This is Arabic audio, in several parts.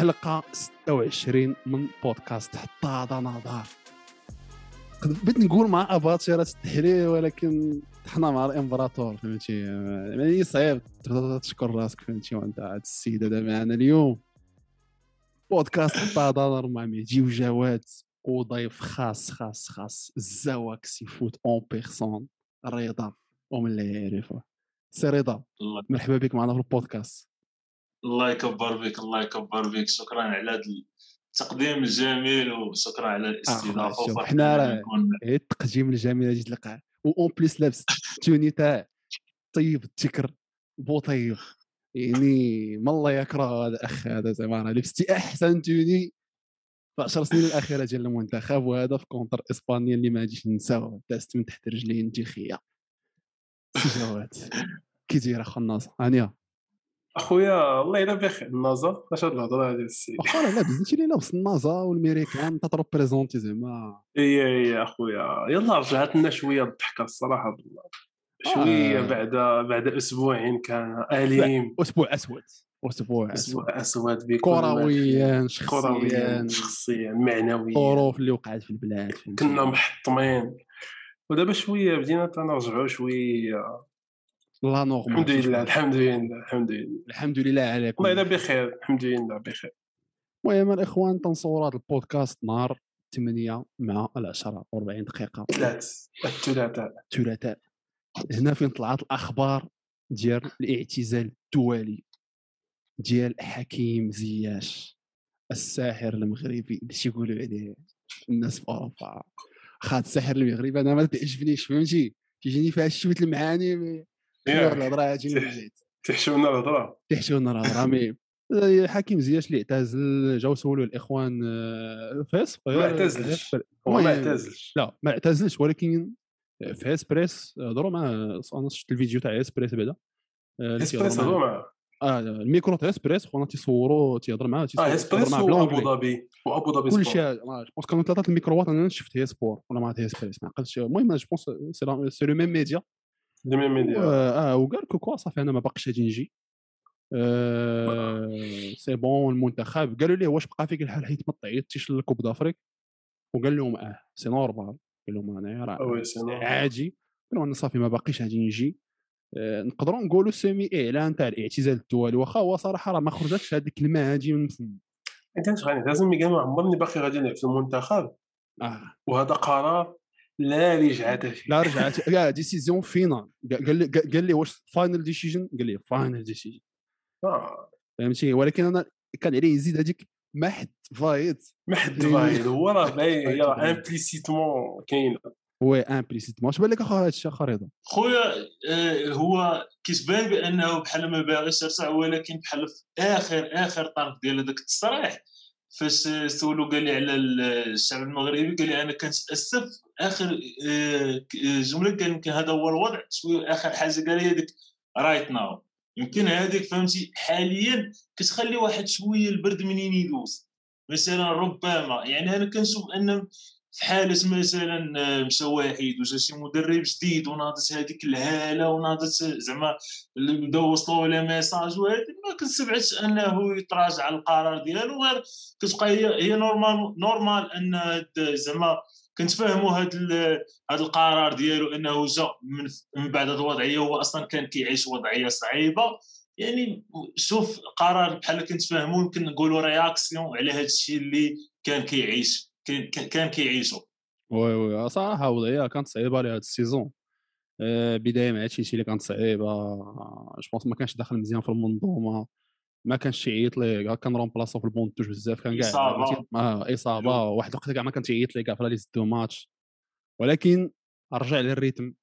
حلقة 26 من بودكاست حتى هذا نظر بغيت نقول مع اباطره التحليل ولكن طحنا مع الإمبراطور فهمتي؟ يعني صعيب تشكر راسك فهمتي؟ وأنت هاد السيد هذا معنا اليوم. بودكاست حتى هذا نظر مع مهدي وجواد وضيف خاص خاص خاص. الزواك سي فوت اون بيرسون رضا. ومن اللي يعرفه. سي رضا مرحبا بك معنا في البودكاست. الله يكبر بك الله يكبر بك شكرا على هذا التقديم الجميل وشكرا على الاستضافة. شوف، وفرحة حنا راه- إيه التقديم الجميل اللي تلقاه وأون بليس لابس توني تاع طيب التكر بو طيب يعني ما الله يكره هذا الاخ هذا زعما راه لبستي أحسن توني. في 10 سنين الأخيرة ديال المنتخب وهذا في كونتر إسبانيا اللي ما غاديش نساوه دازت من تحت رجلي انت خيا كي داير أخو الناصر؟ هانيه أخويا الله يلا بخير. النظر اش هاد الهضرة هادي السيد واخا لابس انت اللي لابس النازا والميريكان تتروبريزونتي زعما. هي هي أخويا. يلا رجعت لنا شوية الضحكه الصراحة. بالله شوية آه. بعد بعد أسبوعين كان أليم. أسبوع أسود أسبوع أسود. أسبوع اسود كرويا شخصيا. شخصيا معنويا. الظروف اللي وقعت في البلاد؟ كنا محطمين. ودابا شوية بدينا تنرجعوا شوية. لا نورمال الحمد لله الحمد لله الحمد لله. الحمد لله على كل الله يلا شيء. بخير الحمد لله بخير. المهم الاخوان تنصور هذا البودكاست نهار 8 مع العشرة و40 دقيقة. ثلاث الثلاثاء. الثلاثاء. هنا فين طلعت الأخبار ديال الاعتزال الدولي ديال حكيم زياش الساحر المغربي اللي تيقولوا عليه الناس في أوروبا. خاط الساحر المغربي أنا ما تعجبنيش فهمتي؟ تيجيني فيها الشوت المعاني خير الهضرة هاتي من تحشونا الهضرة. تحشونا الهضرة مي حكيم زياش اللي اعتزل جاو سولوا الإخوان آه، فاس ما اعتزلش. هو ما اعتزلش. لا ما اعتزلش ولكن في اسبريس هضروا مع أنا شفت الفيديو تاع اسبريس بعدا. آه، اسبريس تيهضر هضروا معاه. معاه آه الميكرو تاع اسبريس خونا تيصوروا تيهضر معاه آه اسبريس معاه وأبو ظبي. وأبو ظبي كل. شيء جو بونس كانوا ثلاثة ال microات أنا شفت هي sport ولا ما هي اسبريس ما عقلتش المهم je pense c'est le même média آه وقال لك quoi صافي أنا ما باقيش غادي نجي. آه c'est bon المنتخب. قالوا ليه واش بقى فيك الحال؟ حيت ما تعيطتيش لل Coupe d'Afrique وقال لهم آه c'est normal. قال لهم أنا راه normal. عادي. قالوا أنا صافي ما باقيش غادي نجي. آه نقدروا نقولوا semi اعلان تاع الاعتزال الدولي. واخا هو صراحة راه ما خرجتش هذه الكلمة هذه من فم أنت اش غادي لازم قال ما عمرني باقي غادي نلعب في المنتخب. آه. وهذا قرار لا رجعه فيه. لا رجعت. لا décision finale قال لي قال لي واش final decision قال لي final decision آه. فهمتي؟ ولكن أنا كان عليه يزيد هذيك ما حد فايت ما حد باين هو راه باين هي راه implicitement كاينة oui implicite ما باين لك أخا هذا الشيء رضا؟ خويا آه، هو كيتبان بأنه بحال ما باغيش يرجع ولكن بحال في آخر آخر طرف ديال هذاك التصريح فاش سولو قال لي على ال- الشعب المغربي قال لي أنا كنتأسف آخر آه، جملة قال يمكن هذا هو الوضع شوية آخر حاجة قال لي هذيك right now يمكن هذيك فهمتي؟ حاليا كتخلي واحد شوية البرد منين يدوز. مثلا ربما يعني أنا كنشوف ان في حاله مثلا آه، مشى واحد وجا شي مدرب جديد وناضت هذيك الهالة وناضت زعما اللي بداو وصلوا له message وهذه ما كنستبعدش انه يتراجع على القرار ديالو غير كتبقى هي هي normal normal أن زعما كنتفاهموا هذا هذا القرار ديالو أنه جا من, من بعد هذه الوضعية هو أصلا كان كيعيش وضعية صعيبة. يعني شوف قرار بحال كنتفاهموا يمكن نقولوا réaction على هذا الشيء اللي كان كيعيش. كان كيعيشوا oui oui صراحة وضعية كانت صعيبة لهذا ال saison. آه، بداية مع تشيلسي اللي كانت صعيبة. je pense ما كانش داخل مزيان في المنظومة. ما كانش تيعيط ليه. كاع كان remplaçant في البون touche بزاف. كان كاع إصابة. آه إصابة. واحد الوقت كاع ما كان تيعيط ليه كاع في liste de match. ولكن رجع لل rythme.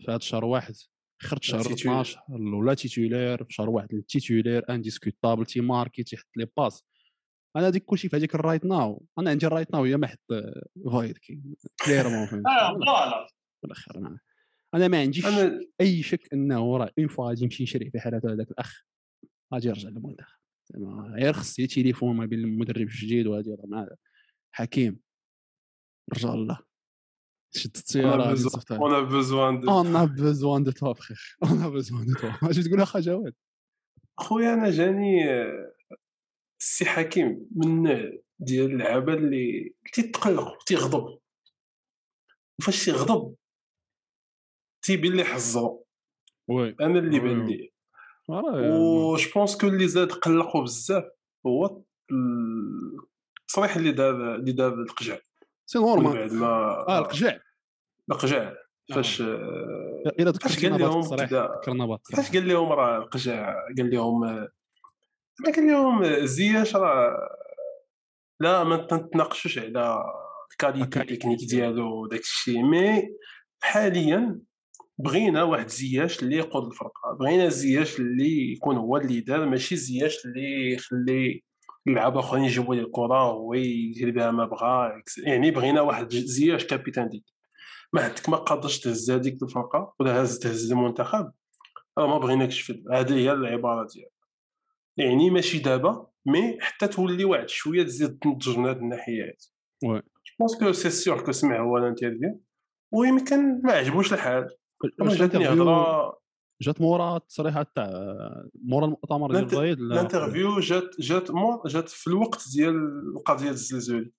في هذا الشهر واحد. خرج شهر titulaire. 12 ولا titulaire في شهر واحد ال titulaire indiscutable تيماركي تيحط لي passe أنا هذيك كلشي في هذيك ال right now. أنا عندي ال right now هي ما حط فايد كليرمون فهمت. آه voilà. في الآخر أنا أنا ما عنديش أي شك إنه راه اون فوا غادي يمشي يشري في حالته هذاك الأخ غادي يرجع للمنتخب زعما غير خص لي تليفون ما بين المدرب الجديد وغادي يهضر مع حكيم. رجع الله. شد السياره اون ا بوزوان دو اون ا بوزوان دو توا فخير اون ا بوزوان دو توا اش تقول أخا جواد؟ خويا أنا جاني آه، السي حكيم من النوع ديال اللعابة اللي تيتقلق وتيغضب وفاش تيغضب تيبين لي حزرو وي. أنا اللي. بان لي راه و جو بونس كو اللي زاد قلقوا بزاف هو التصريح اللي دار اللي دار القجع سي نورمال بعد ما آه القجع القجع فاش آه، إلا فاش ذكرتنا قال بهذا لهم فاش قال لهم راه القجع قال لهم قال لهم زياش راه لا ما تناقشوش على ال qualité ال qualité technique ديالو وداك الشيء. mais حاليا بغينا واحد زياش اللي يقود الفرقة. بغينا زياش اللي يكون هو ال leader. ماشي زياش اللي يخلي اللعابه أخرين يجيبوا ليه الكرة وهو يدير بها ما بغا. يعني بغينا واحد زياش capitaine ديك. ما عندك ما قادرش تهز هذيك الفرقة ولا هز تهز المنتخب. راه ما بغيناكش في هذه هي العبارة ديالها يعني ماشي دابا مي حتى تولي واحد شوية تزيد تنضج من هذه الناحية هذه وي. جو بونس كو سي سيغ كو سمع هو الانترفيو ويمكن ما عجبوش الحال جاتني هضره جات مورا التصريحات تاع مورا المؤتمر ديال الرياض لا؟ الانترفيو جات جات مو جات في الوقت ديال القضية الزلزال.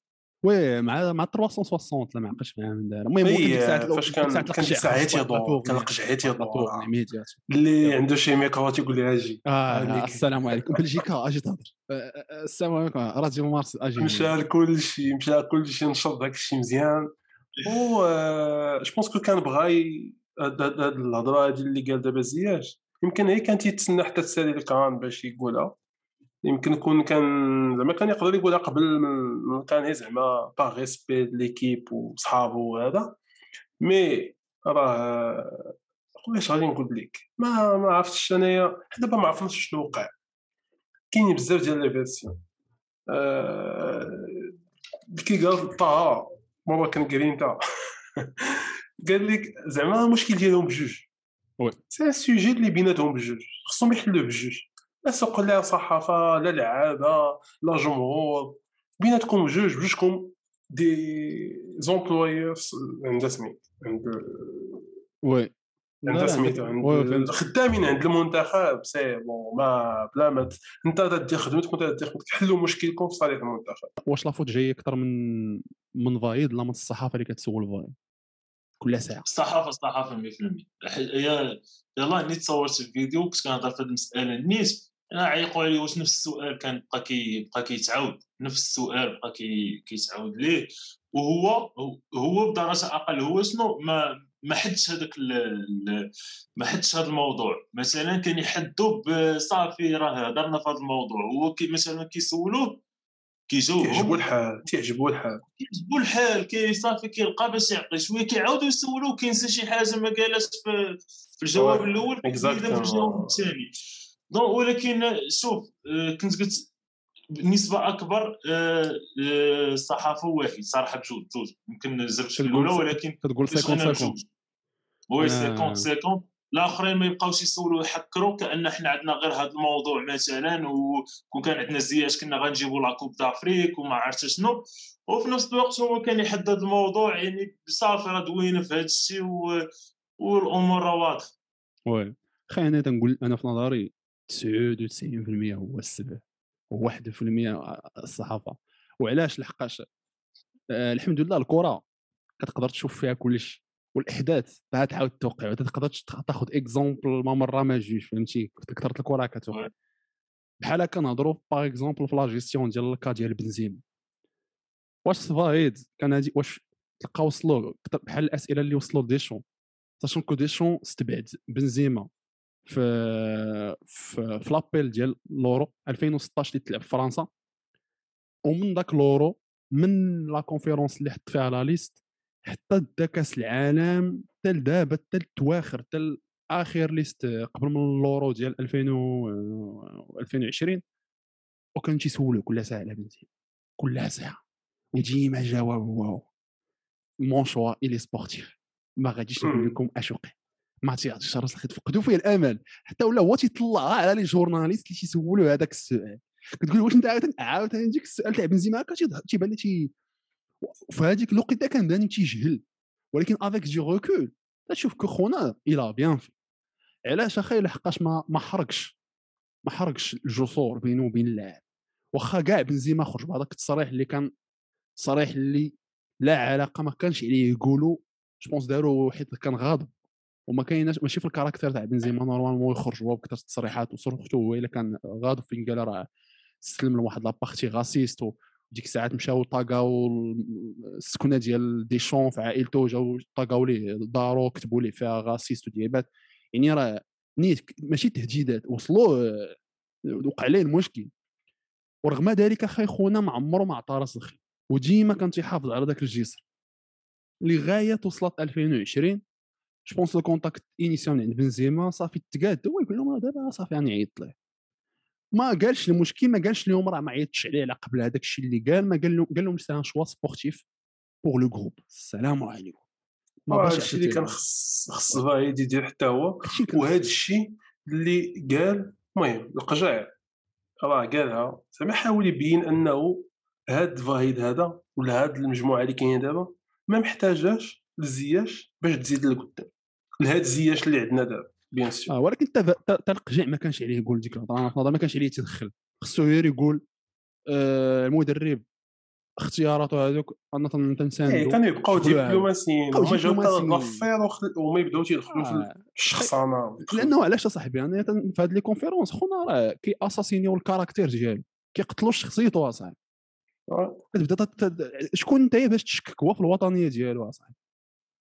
وي مع مع 360 لا ما عقلتش معاه من دار المهم هو كان ديك الساعات فاش كان الساعات يدور كان يدور ايميديات اللي عنده شي ميكرو تيقول لها أجي آه. السلام عليكم بلجيكا أجي تهضر السلام عليكم راديو مارس أجي مشى لكل شيء مشى لكل شيء نشر داك الشيء مزيان و جو بونس كو كان بغا هاد الهضره هادي اللي قال دابا زياش يمكن هي كانت يتسنى حتى تسالي الكران باش يقولها يمكن يكون كان زعما كان يقدر يقولها قبل من- كان هي زعما باغ ريسبي ليكيب وصحابو وهذا mais راه واش غادي نقول لك؟ ما ما عرفتش انايا دابا ما عرفناش شنو وقع. كاينين بزاف ديال les versions آه، كي قال طه مره كان أنت. قال لك زعما المشكل ديالهم بجوج. oui. c'est un sujet اللي بيناتهم بجوج. خصهم يحلوه بجوج. لا سوق لا صحافة لا لعابة لا جمهور. بيناتكم بجوج بجوجكم des employeurs عند سميت عند oui. عند سميتو oui، عند. خدامين عند المنتخب. c'est bon ما بلا ما انت تدير خدمتك وانت تدير خدمتك. حلوا مشكلكم في صالح المنتخب. واش la faute جاية أكثر من من فايد لا من الصحافة اللي كتسول فايد؟ كل ساعة. الصحافة الصحافة 100% هي يلا نيت صورت الفيديو كنت كنهضر في هذه المسألة. نيت أنا عيقوا عليه واش نفس السؤال كان بقى كي بقى كيتعاود نفس السؤال بقى كي كيتعاود ليه. وهو هو بدرجة أقل هو شنو؟ ما ما حدش هذاك ما حدش هذا الموضوع. مثلا كان يحدوا بصافي راه هضرنا في هذا الموضوع. هو كي مثلا كيسولوه كيجاوبهم. تعجبوا الحال تعجبوا الحال. كيعجبو الحال كي صافي كيلقى باش يعطي شوية كيعاودوا يسولوه كينسى شي حاجة ما قالهاش في, الجواب الأول كيزيدها في. الجواب الثاني. donc ولكن شوف آه، كنت قلت بنسبه أكبر آه، آه، الصحافه واحد صراحة بجوج بجوج. يمكن كتقول الأولى ولكن كتقول كنت 50 أنا 50 بجوج oui أنا- 50 50 الآخرين ما يبقاوش يسولوا يحكروا كأن حنا عندنا غير هذا الموضوع مثلا وكون كان عندنا زياش كنا غنجيبوا la Coupe d'Afrique وما عرفت شنو. وفي نفس الوقت هو كان يحدد الموضوع يعني صافي راه دوينا في هذا الشيء. والأمور راه واضحة. oui. خلينا أنا تنقول أنا في نظري 99% هو السبب و1% الصحافة. وعلاش لحقاش؟ آه الحمد لله الكرة كتقدر تشوف فيها كلشي والأحداث بها تعاود توقع ما تقدرش تاخذ exemple ما مرة ما جوج فهمتي؟ كثرت الكرة كتوقع. بحال هكا نهضروا par exemple في la gestion ديال ال cas ديال بنزيما. واش سفايد كان هادي واش تلقى وصلوا بحال الأسئلة اللي وصلوا لديشون sachant que ديشون استبعد بنزيما. في في, في l'appel ديال l'Euro 2016 اللي تلعب في فرنسا. ومن ذاك l'Euro من la conférence اللي حط فيها la liste حتى دا كاس العالم حتى لدابا حتى التواخر حتى اخر liste قبل من l'Euro ديال 2000 و 2020 وكان تيسولو كل ساعه على بنزيما كل ساعه وديما جواب هو مون شوا الي سبورتيف ما غاديش نقول. لكم اشقي ما تيعطيش راسك تفقدوا فيه الأمل. حتى ولا هو تيطلع على لي جورناليست اللي تيسولوا هذاك السؤال. كتقول واش أنت عاوتاني؟ عاوتاني يجيك السؤال تاع بنزيما هكا تيبان لي تي في هذيك الوقيتة كان بان تيجهل. ولكن افيك دي ريكول تشوف كو خونا إلى بيان في علاش أخي لحقاش ما ما حرقش؟ ما حرقش الجسور بينه وبين اللاعب. واخا كاع بنزيما خرج بهذاك التصريح اللي كان تصريح اللي لا علاقة ما كانش عليه يقولوا je pense داروا حيت كان غاضب. وما كايناش ماشي في ال caractère تاع بنزيما normalement يخرج هو بكثره التصريحات وصرفتو هو إلا كان غاضب فين قال راه سلم لواحد la partie raciste وديك الساعات مشاو طاقاو السكنه ديال ديشون في عائلته جاو طاقاو ليه دارو كتبوا ليه فيها raciste وديابات. يعني راه نيت ماشي تهديدات وصلوه وقع عليه المشكل. ورغم ذلك أخي خونا ما عمره ما عطى راس الخي وديما كان تيحافظ على ذاك الجسر. لغاية وصلت 2020 je pense le contact انيسيون عند بنزيما صافي تقاد هو يقول لهم دابا صافي غنعيط له. ما قالش المشكل ما قالش لهم راه ما عيطش عليه على قبل هذاك الشيء اللي قال ما قال لهم قال لهم c'est un choix sportif pour le groupe السلام عليكم. ما هذا الشيء اللي كان خص خص فايد يدير حتى هو وهذا الشيء اللي قال المهم لقجع راه قالها زعما حاول يبين أنه هاد فايد هذا ولا هاد المجموعة اللي كاينة دابا ما محتاجاش لزياش باش تزيد لقدام. لهاد الزياش اللي عندنا دابا bien sûr. آه ولكن حتى لقجع ما كانش عليه يقول ديك الهضره ما كانش عليه يتدخل خصو غير يقول آه المدرب اختياراته هذوك أنا تنساندو. إيه كانوا يبقاو دبلوماسيين هما جاو غفير وما يبداو تيدخلوا في آه. الشخصنه لأنه علاش أصاحبي؟ أنا في هاد les conférences خونا راه كي أساسينيو ال caractère ديالو كيقتلوا شخصيته أصاحبي. كتبدا تت- شكون أنت باش تشكك؟ هو في الوطنية ديالو أصاحبي.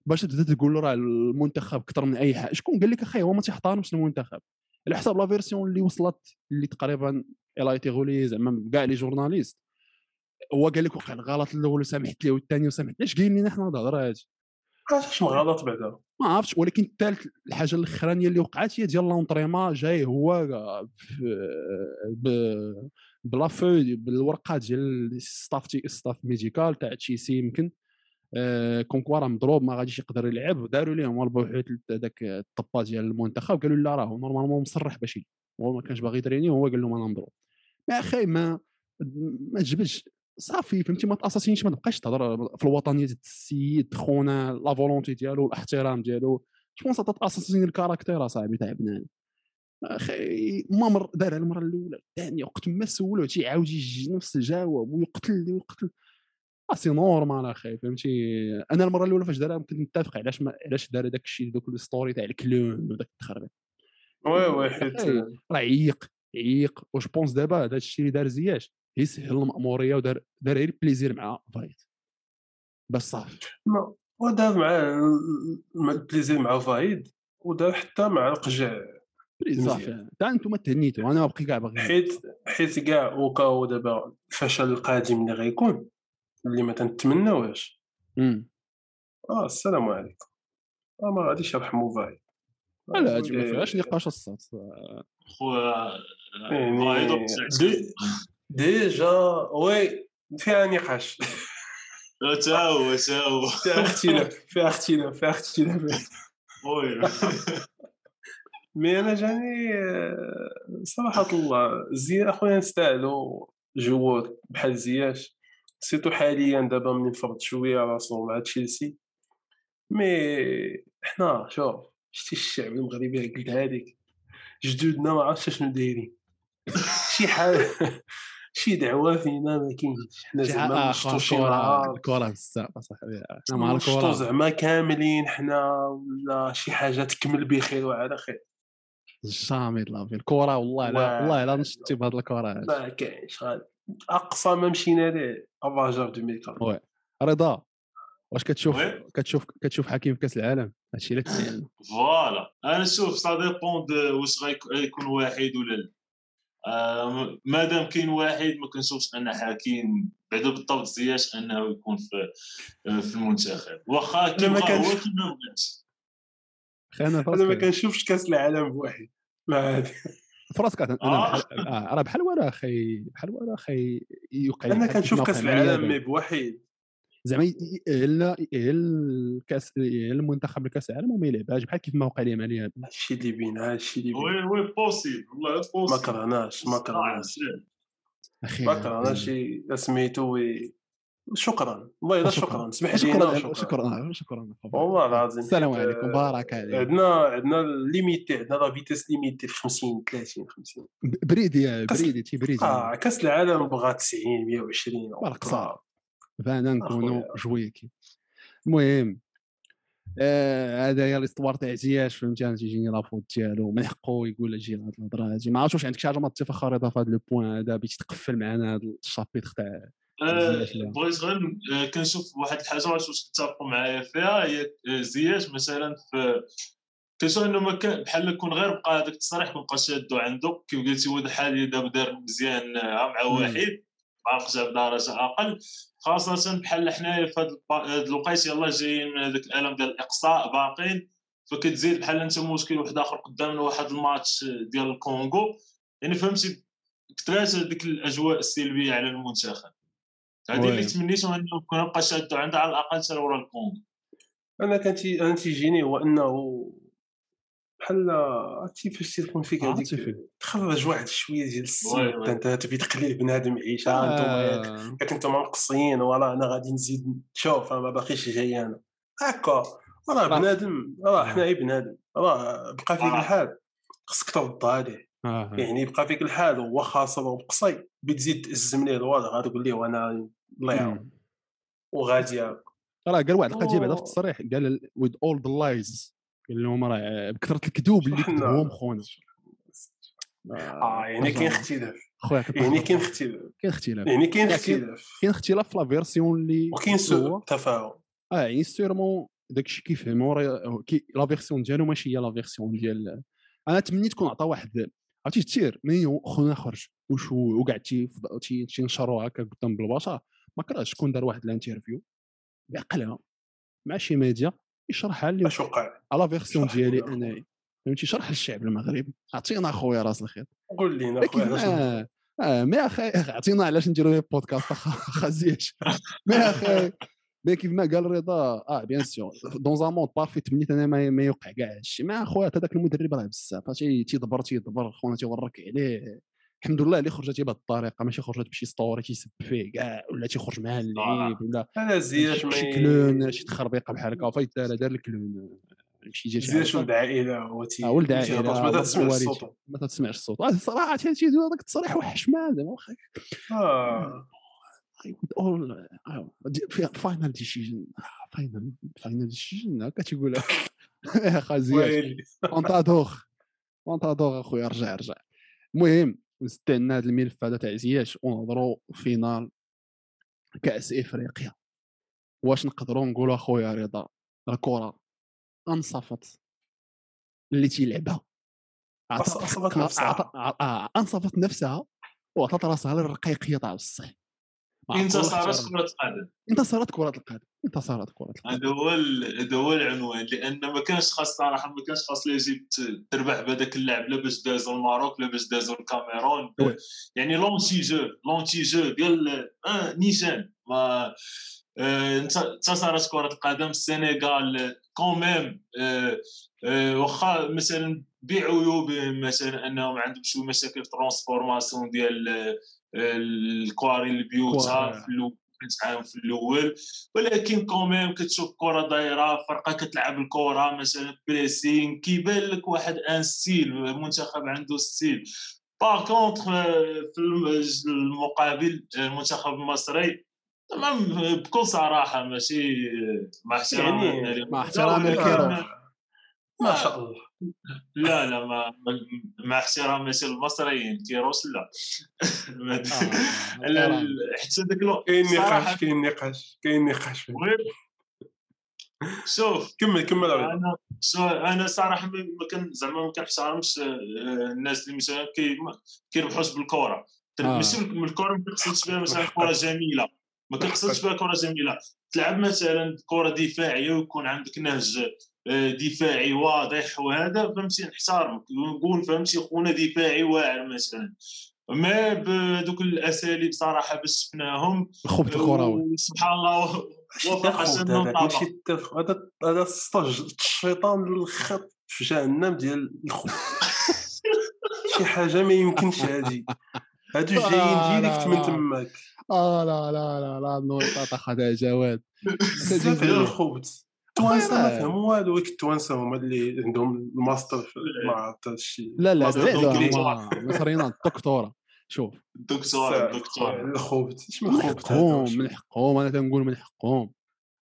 باش تبدا تقول له راه المنتخب أكثر من أي حاجة. شكون قال لك أخي هو ما تيحترمش المنتخب؟ على حساب la version اللي وصلت اللي تقريبا الا ايتي غولي زعما كاع لي جورناليست هو قال لك وقع الغلط الأول وسامحت ليه والثاني وسامحت علاش قايل لنا حنا الهضره هادي ما غلط بعدا؟ ما عرفتش. ولكن الثالث الحاجة الأخرانية اللي وقعت هي ديال لونطريما جاي هو ب- بلا فو بالورقة ديال ستاف ستاف ميديكال تاع تشيسي يمكن. آه، كون كوا راه مضروب ما غاديش يقدر يلعب. داروا لهم البحوث هذاك الطبه ديال المنتخب. قالوا لا راه normalement مصرح باش. هو ما كانش باغي يتريني وهو قال لهم أنا مضروب. يا أخي ما ما تجبدش. صافي فهمتي؟ ما تاساسينيش ما تبقاش تهضر في الوطنية ديال السيد خونا la volonté ديالو الاحترام ديالو. pense تاساسين ال caractère اصاحبي تاع بنان أخي ما مر دارها المرة الأولى الثانية وقت ما سولوه تيعاود يجي نفس الجواب ويقتل ويقتل. c'est normal أخي فهمتي؟ أنا المرة الأولى فاش دارها كنت متفق علاش ما علاش دار داك الشيء دوك ال story تاع ال clown وداك التخربيق. oui oui حيت أخي، راه عيق عيق. واش pense دابا هذا الشيء اللي دار زياش يسهل المأمورية ودار دار غير plaisir مع فايت بس صافي ما- ودار مع ال- مع فايد ودار حتى مع لقجع. مزيان. صافي تا أنتم تهنيتوا أنا باقي كاع باغي حيت حيت كاع وكاو دابا الفشل القادم اللي غيكون. اللي ما تنتمناوهاش. آه السلام عليكم. آه ما غاديش يرحموا فايد لا هادشي ما فيهاش نقاش الصوت خويا يعني وبتاع- دي- déjà oui فيها نقاش. تا هو تا هو. فيها اختلاف فيها اختلاف فيها اختلاف. oui. mais أنا جاني آه، صراحة الله زياد أخويا نستاهلوا joueur بحال زياش. surtout حاليا دابا من فرض شوية راسو مع تشيلسي. mais حنا شوف شتي الشعب المغربي قلتها لك جدودنا ما عرفتش شنو دايرين. شي حاجة شي دعوة فينا ما كاينش. حنا زعما نهار الكرة بزاف أصاحبي. مع الكرة زعما كاملين حنا ولا شي حاجة تكمل بخير وعلى خير. jamais la vie الكرة والله لا وا- والله لا نشتي بهاد الكرة هادي. ما كاينش غادي. أقصى ما مشينا ليه في 2004 oui. رضا واش كتشوف. كتشوف كتشوف حكيم في كأس العالم؟ هادشي اللي تسالنا voilà. أنا شوف ça dépend de واش غيكون واحد ولا لا. آه، مادام كاين واحد ما كنشوفش أن حكيم بعدا بالضبط زياش أنه يكون في آه، في المنتخب. واخا كيما كانش- هو كيما بغات أنا ما كنشوفش كأس العالم بواحد فراسك أنا آه. آه، راه بحال ولا أخي بحال ولا أخي يوقع أنا كنشوف كاس العالم. مي بوحيد. زعما يهلا الكاس يهلا المنتخب لكاس العالم وما يلعبهاش بحال كيف ما وقع لي مالي. هذا هادشي اللي بين هادشي اللي بين وي وي بوسيبل والله ما بوسيبل كرهناش ما كرهناش أخي ما كرهناش سميتو شكرا. والله شكراً. اسمح لي شكرا شكرا. شكرا والله العظيم. السلام عليكم. بارك عليك. عندنا عندنا ليميتي عندنا لا فيتيس ليميتي في 50 30 50 بريدي بريدي تي بريدي آه كاس العالم بغى 90 120 بارك آه. صعب فانا نكونوا. جويكي المهم آه، هذا هي الاستوار تاع زياش فهمتي أنا تيجيني لافوت ديالو. من حقه يقول أجي هاد الهضره هادي ما عرفتش واش عندك شي حاجة ما تتفق رضا في هذا لو بوان هذا باش تقفل معنا هذا الشابيتر تاع. بغيت غير آه، كنشوف واحد الحاجة واش واش كتفقوا معايا فيها. هي آه، زياش مثلا في كنشوف إنه ما كان بحال يكون غير بقى هذاك التصريح ما بقاش شادو عنده كيف قلتي هو حاليا دابا دار مزيان آه، مع. واحد باقي جاب درجه أقل. خاصة بحال حنايا في هاد الوقيته يلاه جايين من هذاك الألم ديال الإقصاء باقين فكتزيد بحال أنت مشكل واحد آخر قدامنا واحد الماتش ديال الكونغو. يعني فهمتي كثرات هذيك الأجواء السلبية على المنتخب. هذه. اللي تمنيت إنه كنا نبقى شادو عندها على الأقل حتى ورا الكونغو. أنا كان أنا تيجيني هو إنه بحال عرفتي فاش تيكون فيك هذيك. تخرج واحد شوية ديال وي. أنت تبي تقلي بنادم يعيش. ها أنتم ياك. آه، ياك أنتم مقصين ولا أنا غادي نزيد شوف أنا ما باقيش جاي أنا. هكا. راه بنادم راه حنا غير بنادم. راه بقى فيك آه. الحال. خصك ترد عليه. آه، يعني بقى فيك الحال هو خاسر ومقصي بتزيد تأزم ليه الوضع غادي تقول ليه وأنا الله يعاون. وغادي. راه قال واحد القضية بعدا في. التصريح قال with all the lies. قال لهم راه بكثرة الكذوب اللي كذبوهم خونا. آه يعني كاين اختلاف. خويا يعني كاين. اختلاف. كاين اختلاف. يعني كاين لكن- اختلاف. كاين اختلاف في la version اللي وكاين هو. سوء تفاهم. آه يعني sûrement داكشي كيفهموا راه كي la version ديالو ماشي هي la version ديال. أنا تمنيت كون عطى واحد عرفتي tiers ملي خونا خرج وشو وقعد تي- تي- تينشروا هكا قدام بالبشر ما كرهتش شكون دار واحد ال interview. بعقلها مع شي ميديا يشرحها لي اش وقع. على version ديالي. أنايا. فهمتي؟ شرح للشعب المغربي. عطينا خويا راس الخير قول لينا علاش آه آه mais أخي عطينا علاش نديروا بودكاست خزياش مي أخي مي كيف ما قال رضا آه bien sûr dans un monde parfait تمنيت أنا ما, يوقع كاع هادشي ما أخويا هذاك المدرب راه بزاف. تي- تيدبر تيدبر. خونا تيورك عليه. الحمد لله اللي خرجت بهذه الطريقة. ماشي خرجت بشي ستوري تيسب فيه كاع ولا تيخرج مع اللعيب ولا شي كلون شي تخربيقة بحال هكا. فايت دار الكلون شي جا شي زياش حاجة. ولد عائله هو تي آه، ولد آه، ما تسمعش. الصوت. ما تسمعش الصوت. الصراحه تيجي هذاك التصريح وحش ما زعما واخا all فاينل ديسيجن فاينل فاينل ديسيجن هكا تيقول لك يا خازياش ويلي اونتادوغ اونتادوغ اخويا رجع رجع المهم عندنا هذا الملف هذا تاع زياش ونهضروا فينال كأس افريقيا واش نقدروا نقولوا أخويا رضا؟ الكرة أنصفت اللي تيلعبها انصفت نفسها؟ وعطات راسها للرقيقية تاع والله انتصارات كرة القدم انتصرت كرة القدم انتصرت كرة القدم. هذا هو هذا هو العنوان لأن ما كانش خاص صراحة ما كانش خاص ليجيبت تربح بهذاك اللاعب لا باش دازوا الماروك لا باش دازوا الكاميرون. يعني لونتي جو لونتي جو ديال آه نيشان ما آه، انت- انتصرت كرة القدم السنغال كون ميم آه، آه، واخا مثلا بعيوبهم مثلا أنهم عندهم شوية مشاكل في ترانسفورماسيون ديال الكواري البيوتا. في عام في الأول ولكن quand même كتشوف الكره دايرة فرقة كتلعب الكره مثلا pressing كيبان لك واحد un style المنتخب عنده style par contre في الم- المقابل المنتخب المصري تمام بكل صراحة ماشي مع احترام يعني مع احترامي. ما شاء الله لا لا ما مع احترامي المصريين كيروس لا آه، لا،. حتى ذاك الوقت كاين نقاش كاين نقاش كاين نقاش شوف كمل كمل. أنا أنا صراحة ما كان زعما ما كنحترمش آه، الناس اللي مثلا كي ما كيربحوش بالكره آه. ماشي بال- الكره ما كنقصدش بها مثلا كره جميلة ما كنقصدش بها كرة جميلة. تلعب مثلا كرة دفاعية ويكون عندك نهج آه، دفاعي واضح وهذا فهمتي نحترمك ونقول فهمتي خونا دفاعي واعر مثلا. ما بهذوك الأساليب صراحة باش شفناهم الخبط الكروي سبحان الله وفق هذا ماشي هذا الشيطان الخط في جهنم ديال الخوف شي حاجة ما يمكنش هادي. هادو جايين ديريكت من. تماك. آه لا لا لا لا نوري طاطا خدها جواد بزاف على الخبز التوانسه ما. فهموا والو التوانسه هما اللي عندهم الماستر في مع هذا الشيء لا لا لا لا دوغري. هما مصريين الدكتورة. شوف. الدكتور الدكتور الخبز من حقهم من حقهم أنا تنقول من حقهم.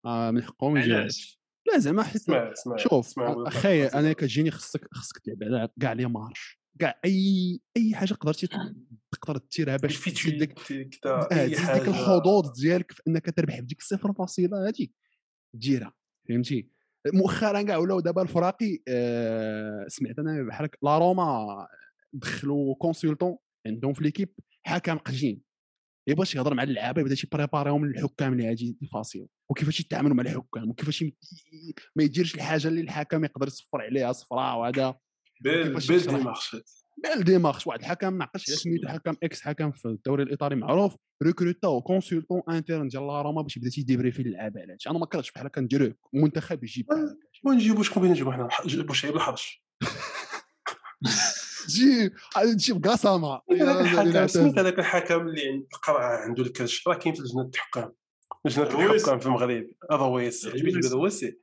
آه من حقهم يجيو علاش لا زعما حيت شوف أخي أنا كتجيني خصك خصك تلعب على كاع لي مارش. كاع أي أي حاجة قدرتي تقدر ديرها باش تزيد ديك آه، ديك الحظوظ ديالك في إنك تربح بديك الصفر فاصلة هذيك ديرها فهمتي؟ مؤخرا كاع ولاو دابا الفراقي آه سمعت أنا بحال هكا لا روما دخلوا consultant عندهم في l'équipe حكم قديم يبغاش يهضر مع اللعابة يبدا تي préparer يهم للحكام اللي غادي فاصيل وكيفاش يتعاملوا مع الحكام؟ وكيفاش يم- ما يديرش الحاجة اللي الحكم يقدر يصفر عليها صفراء وهذا. بال démarche واحد الحكم ما عقلتش على سميتو. حكم ex حكم في الدوري الإيطالي معروف ريكروتا كونسلتون انترن ديال لا روما باش يبدأ تيديبري في اللعابه على هادشي أنا ما كرهتش بحال هكا نديرو منتخب يجيب هكا. ونجيبو شكون بغينا نجيبو حنا جيبو شعيب الحرش. جيب غادي هذاك الحكم سميت هذاك الحكم اللي القرعه عنده الكاش راه كاين في لجنة الحكام لجنة. الحكام في المغرب. هذا ويسي. عجبني هذا هو تيهط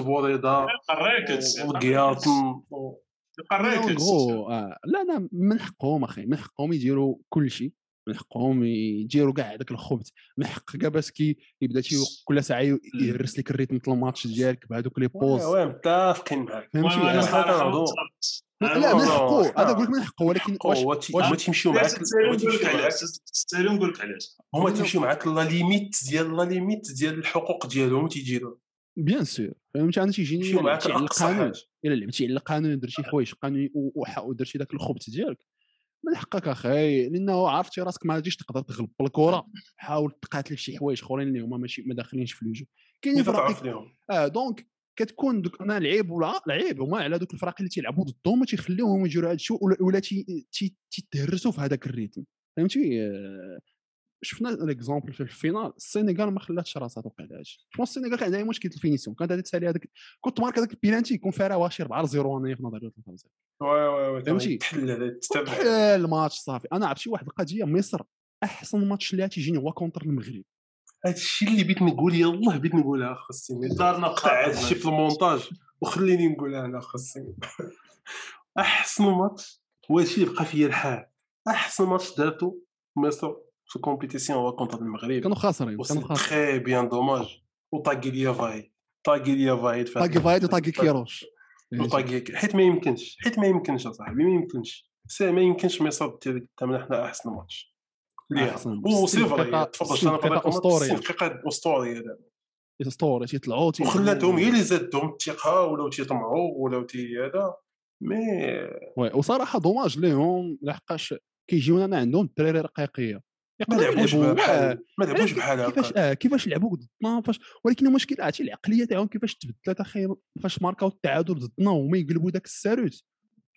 بوريضه قريك هادشي وقياطن قريك هادشي غو آه. لا لا من حقهم أخي من حقهم يديروا كل شيء من حقهم يديروا كاع هذاك الخبز من حق كاباسكي يبدا تي كل ساعة يهرس لك الريتم ديال الماتش ديالك بهذوك لي بوز. واه متفقين معاك. فهمتي. لا من حقه. هذا نقول لك من حقه ولكن واش هما تيمشيو معاك؟ هما نقول لك تيمشيو معاك علاش. هما تيمشيو معاك لا ليميت ديال لا ليميت ديال الحقوق ديالهم تيجيروا bien sûr. فهمتي أنا تيجيني لعبتي على القانون. إلا لعبتي على القانون درتي حوايج قانوني و- وح- ودرتي ذاك الخبز ديالك. من حقك أخي لأنه عرفتي راسك ما غاديش تقدر تغلب بالكره حاول تقاتل في شي حوايج أخرين اللي هما ماشي ما داخلينش في ال jeu كاينين لهم آه donc كتكون دوك أنا لعيب ولا لعيب هما على دوك الفراقي اللي تيلعبوا ضدهم ما تيخليوهم يديروا هذا الشيء ولا, ولا تي- تي- تيتهرسوا في هذاك ال rythme. فهمتي؟ آه، شفنا l'exemple في ال finale السينيغال ما خلاتش راسها توقع لها هادشي جو السينيغال كان عندها مشكل ال finition كانت غادي تسالي هذاك كون تمارك هذاك البيلانتي يكون فيها راه شي 4 0 أنا في نظري ولا 3 0 oui oui oui فهمتي؟ تحل الماتش صافي. أنا عرفت شي واحد القضية مصر أحسن ماتش اللي تيجيني هو contre المغرب. هذا الشيء اللي بغيت نقول يلاه بغيت نقولها خاصني دارنا قطع هذا الشيء في المونتاج وخليني نقولها أنا خاصني أحسن ماتش هو اللي بقى فيا الحال. أحسن ماتش دارتو مصر في الكومبيتيسيون هو كونتر المغرب. كانوا خاسرين كانوا خاسرين. تخي بيان دوماج. وطاقي ليا فايد طاقي ليا فايد هذا طاقي فايد وطاقي كيروش. وطاقي حيت ما يمكنش. حيت ما يمكنش أصاحبي ما يمكنش. سي ما يمكنش مصر دير قدامنا حنا أحسن ماتش. ليها. وسي 60 فري تفضل 60 أنا دقيقة أسطورية. دقيقة أسطورية دابا اسطوري تيطلعوا تي- وخلاتهم هي اللي زادهم الثقه ولاو تيطمعوا ولاو تي هذا. mais oui وصراحة dommage ليهم لحقاش كيجيونا أنا عندهم الدراري رقيقية. ما لعبوش بحال ما لعبوش بحال كيفاش آه كيفاش لعبوا ضدنا فاش ولكن المشكل عرفتي العقلية تاعهم كيفاش تبدلت أخي فاش ماركاو التعادل ضدنا وهما يقلبوا داك الساروت.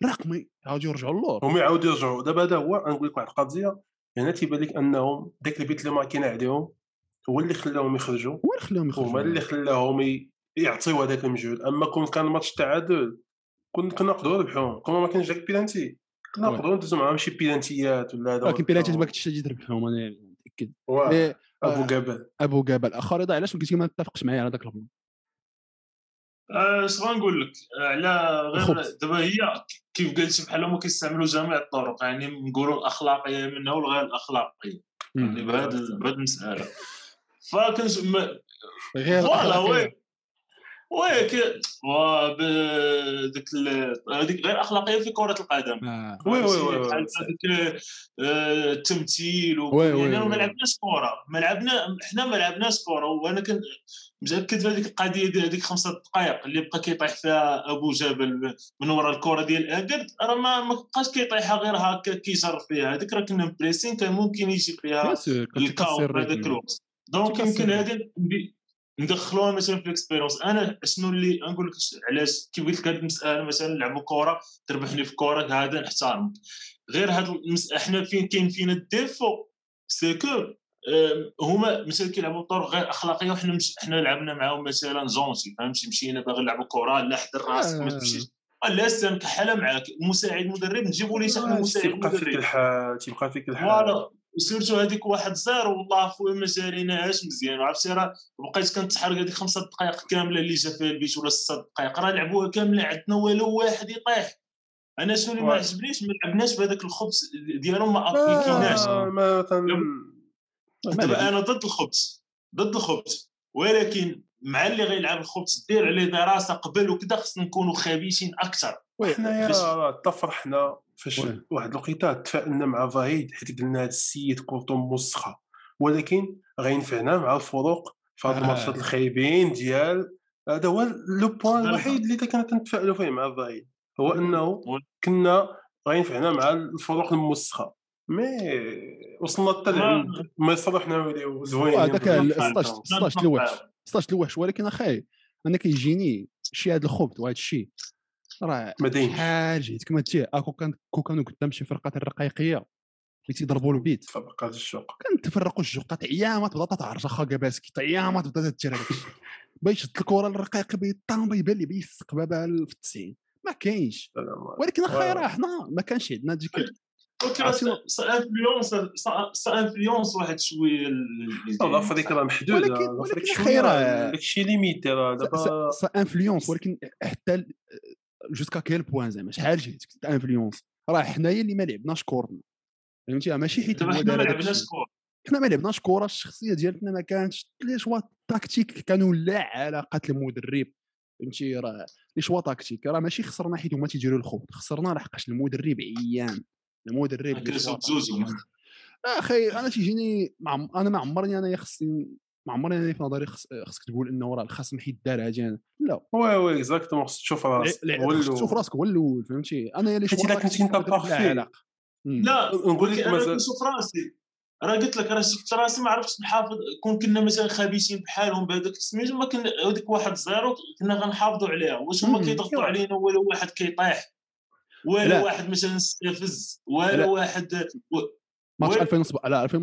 رقمي عاودوا يرجعوا اللور هما يعاودوا يرجعوا. دابا هذا هو نقول لك واحد القضية يعني تيبان لك أنهم داك البيت اللي ماكين عليهم هو اللي خلاهم يخرجوا. هو اللي خلاهم يخرجوا. هما اللي خلاهم يعطيو هذاك المجهود. أما كون كان الماتش تعادل كنا كنا نقدروا نربحوهم. كون ما كانش داك بيلانتي كنا. نقدروا ندوزو معاهم شي بيلانتيات ولا هذا ولكن بيلاتي تبغاك تشتي تربحهم أنا متأكد. واه، إيه، أبو آه، جبل. أبو جبل. اخر رضا علاش قلتي ما تتفقش معايا على ذاك البلان آه، اش غنقول لك آه، على غير. دابا هي كيف قلتي بحال هما كيستعملوا جميع الطرق يعني نقولوا الأخلاقية منها والغير الأخلاقية. يعني بهذا بهذه المساله فكنت ما- غير فوالا أخلاقية. وي. وي كي وا ب- ديك ال- هذيك غير أخلاقية في كرة القدم آه. وي وي؟ وي هذيك آه، التمثيل و... وي وي يعني. ما لعبناش كرة ما لعبنا حنا ما لعبناش كرة وأنا كنت متأكد بهذيك القضية ديال هذيك خمسة دقائق اللي بقى كيطيح فيها أبو جبل من ورا الكرة ديال اكد راه ما ما بقاش كيطيحها غير هكا كيجرب فيها هذيك راه كنا بريسين كان ممكن يجي فيها الكاو في هذاك. الوقت دونك يمكن. هذه ندخلوها مثلا في الاكسبيرونس أنا شنو اللي نقول لك علاش كيف قلت لك هذه المسألة مثلا نلعبوا كره تربحني في كره هذا نحترمك غير هذا المس... إحنا فين كاين فينا الديفو؟ سي كو هما مثلا كيلعبوا بطرق غير أخلاقية وحنا مش... إحنا لعبنا معاهم مثلا جونسي فهمتي مشينا باغي نلعبوا كره لا حضر راسك ما آه. تمشيش لا سي نكحلها معاك مساعد مدرب نجيبوا لي شحال من مساعد تيبقى فيك مدرب. الحال تيبقى فيك الحال voilà. سيرتو هذيك واحد زيرو والله خويا ما شاريناهاش مزيان. عرفتي راه بقيت كنتحرق هذيك خمسة دقائق كاملة اللي جا فيها البيت ولا ست دقائق راه لعبوها كاملة عندنا والو واحد يطيح. أنا شنو اللي ما. عجبنيش؟ ما لعبناش بهذاك الخبز ديالهم ما ابليكيناش ما. دابا أنا ضد الخبز ضد الخبز. ولكن مع اللي غيلعب الخبز دير عليه دراسة قبل وكذا خصنا نكونوا خبيثين أكثر. oui حنايا فاش-. واحد الوقيته تفائلنا مع فايد حيت قلنا هذا السيد كورتو موسخة ولكن غينفعنا مع الفروق في هاد آه. الماتشات الخايبين ديال هذا هو لو بوان. الوحيد اللي كنا كنتفائلوا فيه مع فايد هو أنه. كنا غينفعنا مع الفروق الموسخة مي وصلنا حتى ما- لعند مصر حنا وليو زوينين هذاك بالضبط. 16 16 الوحش 16 الوحش ولكن اخاي أنا كيجيني شي هذا الخبط وهذا الشيء راه ما جيت كما تجي أكو كان كون كانوا قدام شي فرقات الرقيقيه اللي تيضربوا البيت فبقى الشوق. كنتفرقوا الجوقات عيامات بدا تعرج اخا كاباسكي عيامات بدا تجري داك الشيء باش شد الكره الرقيق بيطام بيبان لي بيسق بابا في التسعين ما كاينش. ولكن اخاي. راه حنا ما كانش عندنا ديك سا انفلونس سا انفلونس واحد شوية والله افريقيا راه محدوده ولكن- ولكن خير، داكشي ليميتي راه دابا سا influence ولكن حتى jusqu'à quel point زعما؟ شحال جيت؟ influence راه حنايا اللي ما لعبناش كورنا. فهمتي؟ ماشي حيت حنا ما لعبناش. كور حنا ما لعبناش كره الشخصية ديالتنا ما كانتش les choix tactiques كانوا لا علاقه المدرب. فهمتي؟ راه les choix tactiques. راه ماشي خسرنا حيت هما تيديروا الخوت. خسرنا لحقاش المدرب عيان. المدرب بزوز tactiques. أخي أنا تيجيني أنا ما عمرني أنا خصني ما عمرني أنا في نظري خص- خصك تقول إنه راه الخصم حيت دار هاجي لا oui oui exactement خصك تشوف راسك هو. تشوف راسك هو الأول فهمتي أنا اللي إلا كنتي tactique أنت المدرب لا parfait. نقول لك أنا كنشوف راسي راه قلت لك راه شفت راسي ما عرفتش نحافظ كون كنا مثلا خبيثين بحالهم بهذاك سميتو ما كنا هذيك واحد زيرو كنا غنحافظوا عليها واش هما. كيضغطوا. علينا ولا واحد كيطيح ولا لا. واحد مثلا استفز ولا لا. واحد. match oui. 2007 لا 2000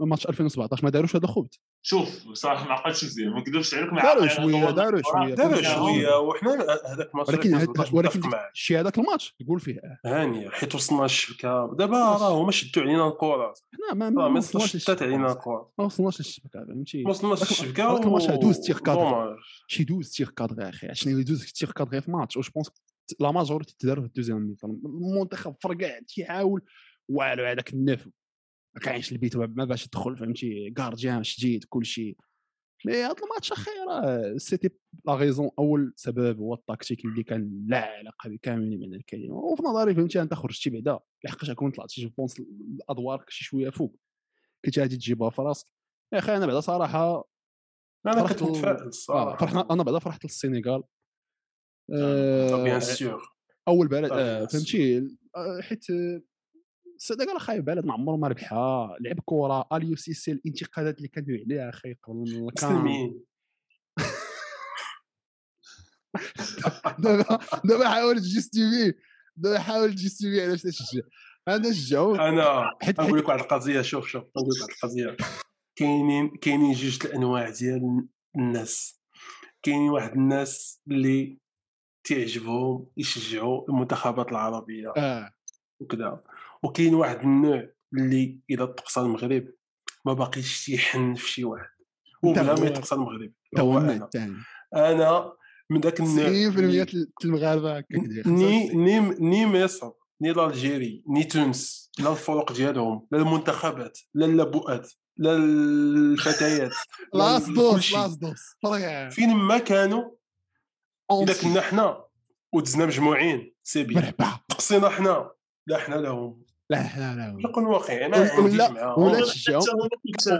ماتش 2017 ما داروش هذا الخبط شوف بصراحه ما عقلتش مزيان ما نكذبش عليك ما داروا شوية داروا شوية. كنت- شوية. وحنا هذاك الماتش ولكن ولكن. شي هذاك الماتش تقول فيه هانيه حيت وصلنا الشبكه دابا راه هما شدوا علينا الكرة. حنا ما ما وصلناش شتات علينا للشبكه الكرة. ما وصلناش للشبكة فهمتي؟ ما وصلناش الشبكه هذاك ال match douze tirs cadrés. dommage. شي douze tirs cadrés أخي. شنو اللي ي douze tirs cadrés في match je pense la majorité تدار في ال deuxième المنتخب فرقع تيحاول. والو هذاك النف كاينش البيت ما باش تدخل فهمتي كارديان شديد كلشي. مي هذا الماتش أخي راه سيتي لا غيزون أول سبب هو التكتيك اللي كان لا علاقة بكامل من الكلمة. وفي نظري فهمتي أنت خرجتي بعدا لحقاش كون طلعتي جو بونس ادوارك شي شوية فوق. كنت غادي تجيبها في راسك. يا أخي أنا بعدا صراحة أنا فرحت كنت متفائل الصراحة. فرحنا أنا بعدا فرحت للسينيغال. بيان آه أول بلد آه، آه bien فهمتي آه، حيت آه، السينيغال اخاي بلد ما عمره ما ربحها. لعب كره اليو سي سي الانتقادات اللي كانوا عليها أخي قبل مسلمين دابا دابا حاول ت justifier دابا حاول ت justifier علاش تشجع أنا شجعو أنا نقول لك واحد القضية شوف شوف نقول لك واحد القضية. كاينين كاينين جوج الأنواع ديال الناس. كاينين واحد الناس اللي تعجبهم يشجعوا المنتخبات العربية. آه. وكذا. وكاين واحد النوع اللي إذا طقس المغرب ما باقيش تيحن في شي واحد وبلا ما يطقس المغرب هو أنا. أنا من ذاك النوع 90% اللي- د المغاربة ni ni ni مصر ni l'Algérie ni تونس لا الفرق ديالهم لا المنتخبات لا اللبؤات لا الفتيات لاس دوس. لاس دوس. فين ما كانوا اذا كنا حنا ودزنا مجموعين سيبي مرحبا تقصينا حنا. لا حنا لهم. لا لا لا نكون واقعي ما ولا- ولا- شاف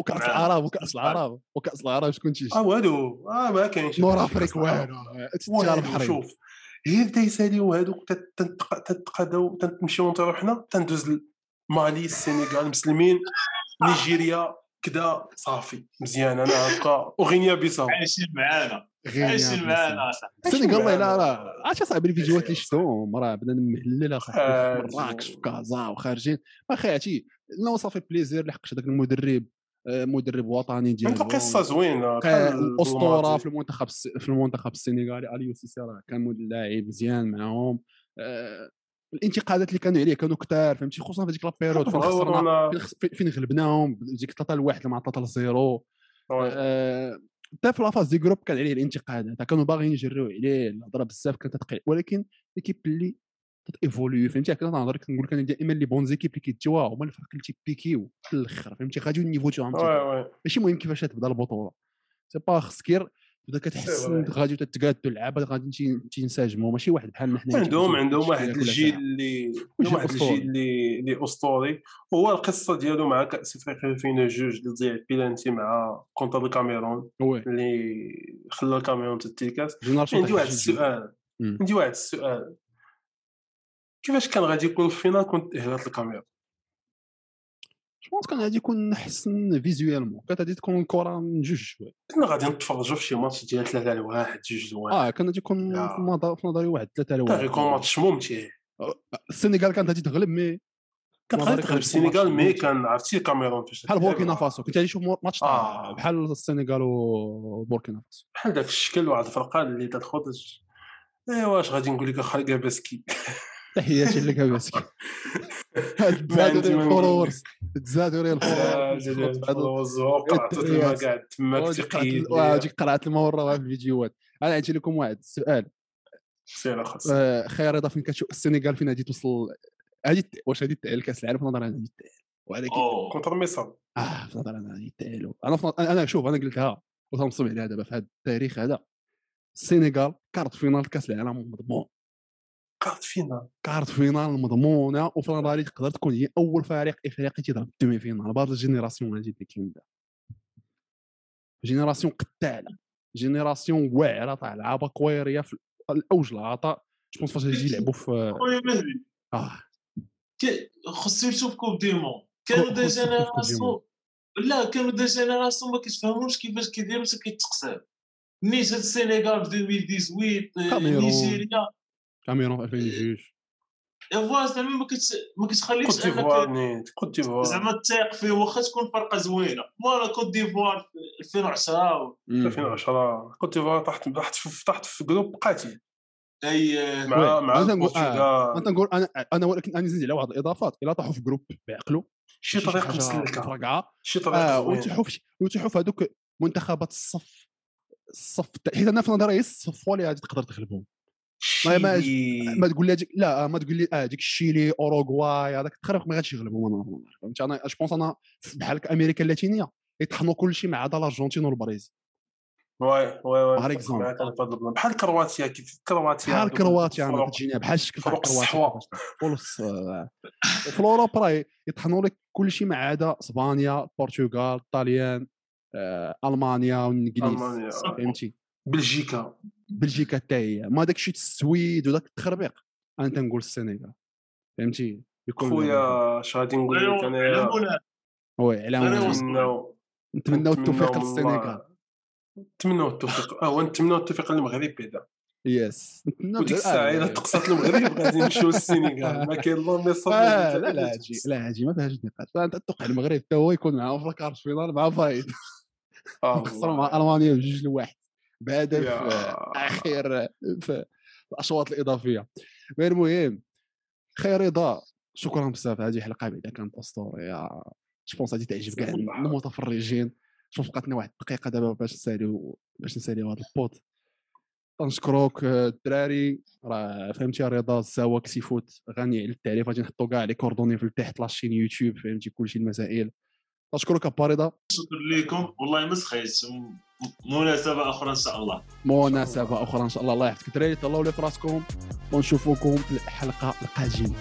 وكأس. العرب وكأس العرب وكأس العرب شكون تيجي آه والو آه ما كاينش نور افريك. والو شوف. غير بدا يساليو هادوك تت- تنتق- تنتقاداو تنمشيو نطيرو حنا تندوز مالي السنغال مسلمين نيجيريا كدا صافي. مزيان أنا هكا. وغينيا بيساو عايشين معانا. غير. السنغال والله لا. راه عرفتي صاحبي الفيديوهات اللي شفتهم؟ راه بدنا مهللة صاحبي آه، في مراكش في كازا وخارجين. أخي عرفتي؟ لا صافي بليزير لحقاش هذاك المدرب آه، مدرب وطني ديالهم. عنده قصه زوينه ق- بحال أسطورة بوماتي. في المنتخب في المنتخب السنغالي أليو سيسي راه كان لاعب مزيان معاهم. آه، الانتقادات اللي كانوا عليه كانوا كثار فهمتي؟ خصوصا في ديك la période فين خسرنا فين غلبناهم ديك 3 لواحد مع 3 لزيرو oui. آه، حتى في la phase des groupes كان عليه الانتقادات كانوا باغيين يجريو عليه الهضرة بزاف كانت تقيل ولكن l'équipe اللي تي évoluer و فهمتي؟ كنت نهضر كنقول لك أنا دائما les bonnes équipes اللي كيتجوا هما الفرق اللي تيبيكيو في الأخر فهمتي؟ غاديو ال niveau تاعهم ماشي مهم كيفاش تبدا البطولة. c'est pas خصك غير تبدا كتحسن. غادي تتقادوا اللعابه غادي تينسجموا ماشي واحد بحالنا حنا عندهم عندهم واحد الجيل اللي عندهم واحد. الجيل اللي اللي أسطوري هو القصة ديالو مع كاس افريقيا 2002 اللي ضيع بيلانتي مع contre الكاميرون اللي خلى الكاميرون génération عندي واحد. السؤال. عندي واحد السؤال كيفاش كان غادي يكون ال finale كون تاهلات الكاميرون je pense كان غادي يكون احسن visuellement كانت غادي تكون الكره من جوج شوية كنا غادي نتفرجوا في شي ماتش ديال 3 لواحد 2 لواحد آه كان غادي يكون. في نظر- في نظري واحد ثلاثة كان غيكون لواحد ماتش ممتع السنغال كانت غادي تغلب mais كان نظري غادي تغلب السنغال mais. كان عرفتي الكاميرون فاش بحال. بوركينا فاسو كنت غادي تشوف ماتش آه. بحال السنغال وبوركينا فاسو بحال داك الشكل واحد الفرقه اللي تاخذ ايوا واش غادي نقول لك اخا parce que تحياتي لك parce que ما عندي تزادوا ما ريال نقول. followers تزادوا ريال آه، followers وقعت قاعد تماك تقيد قرأت المورة في الفيديوهات أنا عندي لكم واحد السؤال سير اخا آه، خير رضا فين كتشوف السنغال فين غادي توصل؟ الت- واش غادي تاهل كأس العالم في نظر أنا غادي تاهل ولكن contre مصر. آه في نظر أنا غادي تاهلوا أنا أنا شوف أنا قلتها وتنصب عليها دابا في هذا التاريخ هذا. السنغال quart finale كأس العالم مضمون. quart finale. quart finale مضمونه وفي نظري تقدر تكون هي أول فريق إفريقي تيضرب ال demi-finale. بهذا ال génération هذه اللي كاين جينيراسيون قتالة. جينيراسيون واعرة تاع لعابة كويريه في الأوج العطاء. جو بونس فاش يجي يلعبوا في آه. خصو يشوف كوب دي مون كانوا دي. جينيراسيون لا كانوا دي جينيراسيون ما كيتفهموش كيفاش كيديروا حتى كيتقسم. نيت هاد السنغال في 2018 كاميرون. نيجيريا. كاميرون في 2002 فوا زعما ما كت ما كتخليكش كوت ديفوار انك كوت ديفوار. زعما تثيق فيه واخا تكون فرقة زوينة. فوالا كوت ديفوار في 2010 و- مم. 2010 كوت ديفوار طاحت طاحت في طاحت في جروب قاتل. أي مع. مع أنا نقول- نقول أنا أنا ولكن أنا نزيد على واحد الإضافات. إلا طاحوا في groupe بعقلو شي طريقة مسلكة. شي طريقة زوينة. وتحوف وتحوف هذوك منتخبات الصف الصف حيت أنا في نظري الصف هو اللي غادي تقدر تغلبهم. ما- ما-. ما تقول لي هذيك لا آه، ما تقول لي آه ديك الشيلي أوروغواي هذاك التخربق ما غاديش يغلبهم أنا فهمتي أنا je pense أنا بحال أمريكا اللاتينية يطحنوا كل شيء ما عدا الأرجنتين والبرازيل واي واي واي. بحال كرواتيا كيف كرواتيا بحال كرواتيا أنا. كتجيني بحال الشكل تاع فرق كرواتيا الصحوة. فولس في أوروبا راه يطحنوا لك كل شيء ما عدا إسبانيا البرتغال الطاليان آه، ألمانيا والإنجليز. فهمتي بلجيكا بلجيكا حتى هي ما داك الشيء السويد وداك التخربيق. أنا تنقول السنغال. فهمتي؟ بكل خويا اش غادي نقول لك منى oui على. نتمناو نتمناو التوفيق نتمناو للسنغال. نتمناو التوفيق. آه ونتمناو التوفيق للمغرب بعدا. yes نتمناو وديك آه، الساعة إلا تقصت المغرب غادي نمشيو للسنغال. ما كاين لا مصر آه لا لا هادشي لا هادشي ما فيهاش نقاش. فانت توقع المغرب حتى هو يكون معاهم في ال quart finale مع فايد. خسروا مع ألمانيا بجوج لواحد. بهدف. آه، اخير في الأشواط الإضافية. المهم خير رضا. شكرا بزاف هذه حلقة بعدا كانت أسطورية. je pense غادي تعجب كاع. المتفرجين. شوف بقات لنا واحد الدقيقة دابا باش نساليو باش نساليو هذا البوت. تنشكروك آه، الدراري. راه فهمتي رضا الزاوة كسيفوت غني على التعريف. غادي نحطو كاع les coordonnées في التحت la chaîne YouTube فهمتي كلشي المسائل. تشكرك أبا رضا. شكرا لكم والله ما سخيت م- مناسبة أخرى إن شاء الله. مناسبة أخرى إن شاء الله. الله يحفظك الدراري تهلاو لي في راسكم ونشوفوكم في الحلقة القادمة.